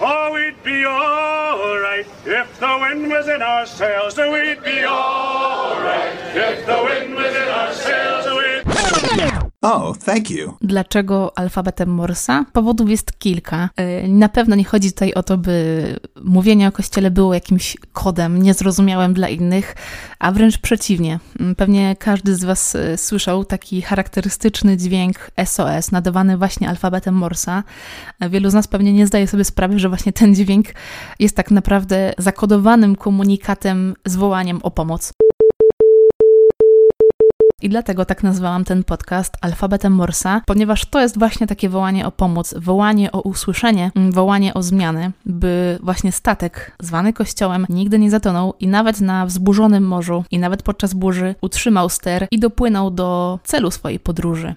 Oh, we'd be alright if the wind was in our sails. We'd be alright if the Oh, thank you. Dlaczego alfabetem Morsa? Powodów jest kilka. Yy, Na pewno nie chodzi tutaj o to, by mówienie o kościele było jakimś kodem niezrozumiałym dla innych, a wręcz przeciwnie. Mm, Pewnie każdy z Was y, słyszał taki charakterystyczny dźwięk SOS nadawany właśnie alfabetem Morsa. Wielu z nas pewnie nie zdaje sobie sprawy, że właśnie ten dźwięk jest tak naprawdę zakodowanym komunikatem z wołaniem o pomoc. I dlatego tak nazwałam ten podcast alfabetem Morsa, ponieważ to jest właśnie takie wołanie o pomoc, wołanie o usłyszenie, mm, wołanie o zmianę, by właśnie statek zwany kościołem nigdy nie zatonął i nawet na wzburzonym morzu i nawet podczas burzy utrzymał ster i dopłynął do celu swojej podróży.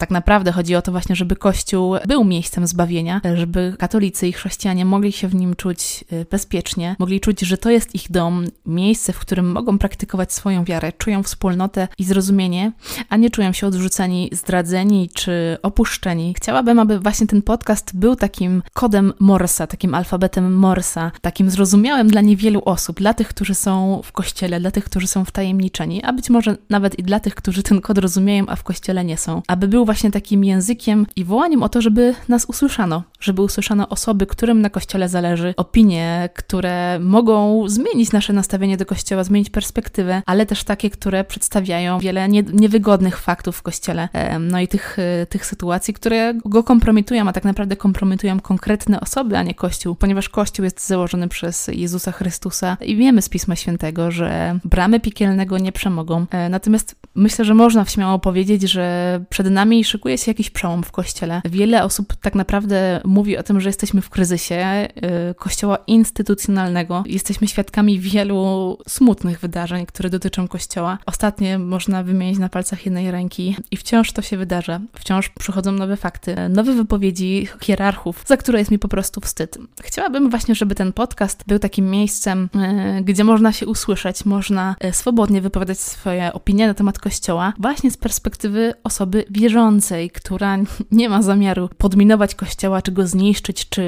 Tak naprawdę chodzi o to właśnie, żeby Kościół był miejscem zbawienia, żeby katolicy i chrześcijanie mogli się w nim czuć y, bezpiecznie, mogli czuć, że to jest ich dom, miejsce, w którym mogą praktykować swoją wiarę, czują wspólnotę i zrozumienie, a nie czują się odrzuceni, zdradzeni czy opuszczeni. Chciałabym, aby właśnie ten podcast był takim kodem Morsa, takim alfabetem Morsa, takim zrozumiałym dla niewielu osób, dla tych, którzy są w kościele, dla tych, którzy są wtajemniczeni, a być może nawet i dla tych, którzy ten kod rozumieją, a w kościele nie są. Aby był właśnie takim językiem i wołaniem o to, żeby nas usłyszano, żeby usłyszano osoby, którym na kościele zależy, opinie, które mogą zmienić nasze nastawienie do kościoła, zmienić perspektywę, ale też takie, które przedstawiają wiele nie, niewygodnych faktów w kościele, no i tych, e, tych sytuacji, które go kompromitują, a tak naprawdę kompromitują konkretne osoby, a nie kościół, ponieważ kościół jest założony przez Jezusa Chrystusa i wiemy z Pisma Świętego, że bramy piekielnego nie przemogą. E, Natomiast myślę, że można śmiało powiedzieć, że przed nami szykuje się jakiś przełom w kościele. Wiele osób tak naprawdę mówi o tym, że jesteśmy w kryzysie y, kościoła instytucjonalnego. Jesteśmy świadkami wielu smutnych wydarzeń, które dotyczą kościoła. Ostatnie można wymienić na palcach jednej ręki i wciąż to się wydarza. Wciąż przychodzą nowe fakty, nowe wypowiedzi hierarchów, za które jest mi po prostu wstyd. Chciałabym właśnie, żeby ten podcast był takim miejscem, y, gdzie można się usłyszeć, można y, swobodnie wypowiadać swoje opinie na temat kościoła, właśnie z perspektywy osoby wierzącej, która nie ma zamiaru podminować kościoła, czy go zniszczyć, czy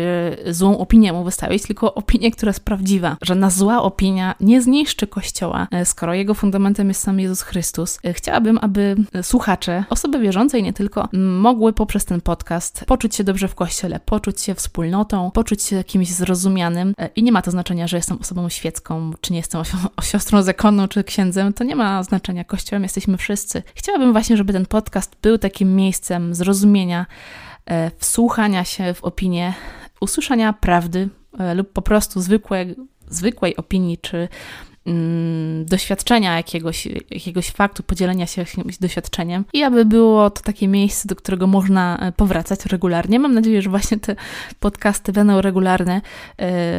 złą opinię mu wystawić, tylko opinię, która jest prawdziwa. Żadna zła opinia nie zniszczy kościoła, e, skoro jego fundamentem jest sam Jezus Chrystus. E, Chciałabym, aby słuchacze, osoby wierzące i nie tylko, mogły poprzez ten podcast poczuć się dobrze w kościele, poczuć się wspólnotą, poczuć się kimś zrozumianym. E, I nie ma to znaczenia, że jestem osobą świecką, czy nie jestem siostrą zakonną, czy księdzem. To nie ma znaczenia. Kościołem jesteśmy wszyscy. Chciałabym właśnie, żeby ten podcast był takim miejscem zrozumienia, e, wsłuchania się w opinię, usłyszenia prawdy e, lub po prostu zwykłe, zwykłej opinii, czy mm, doświadczenia jakiegoś, jakiegoś faktu, podzielenia się jakimś doświadczeniem i aby było to takie miejsce, do którego można e, powracać regularnie. Mam nadzieję, że właśnie te podcasty będą regularne.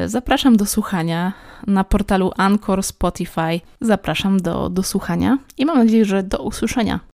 Zapraszam do słuchania na portalu Anchor, Spotify. Zapraszam do, do słuchania i mam nadzieję, że do usłyszenia.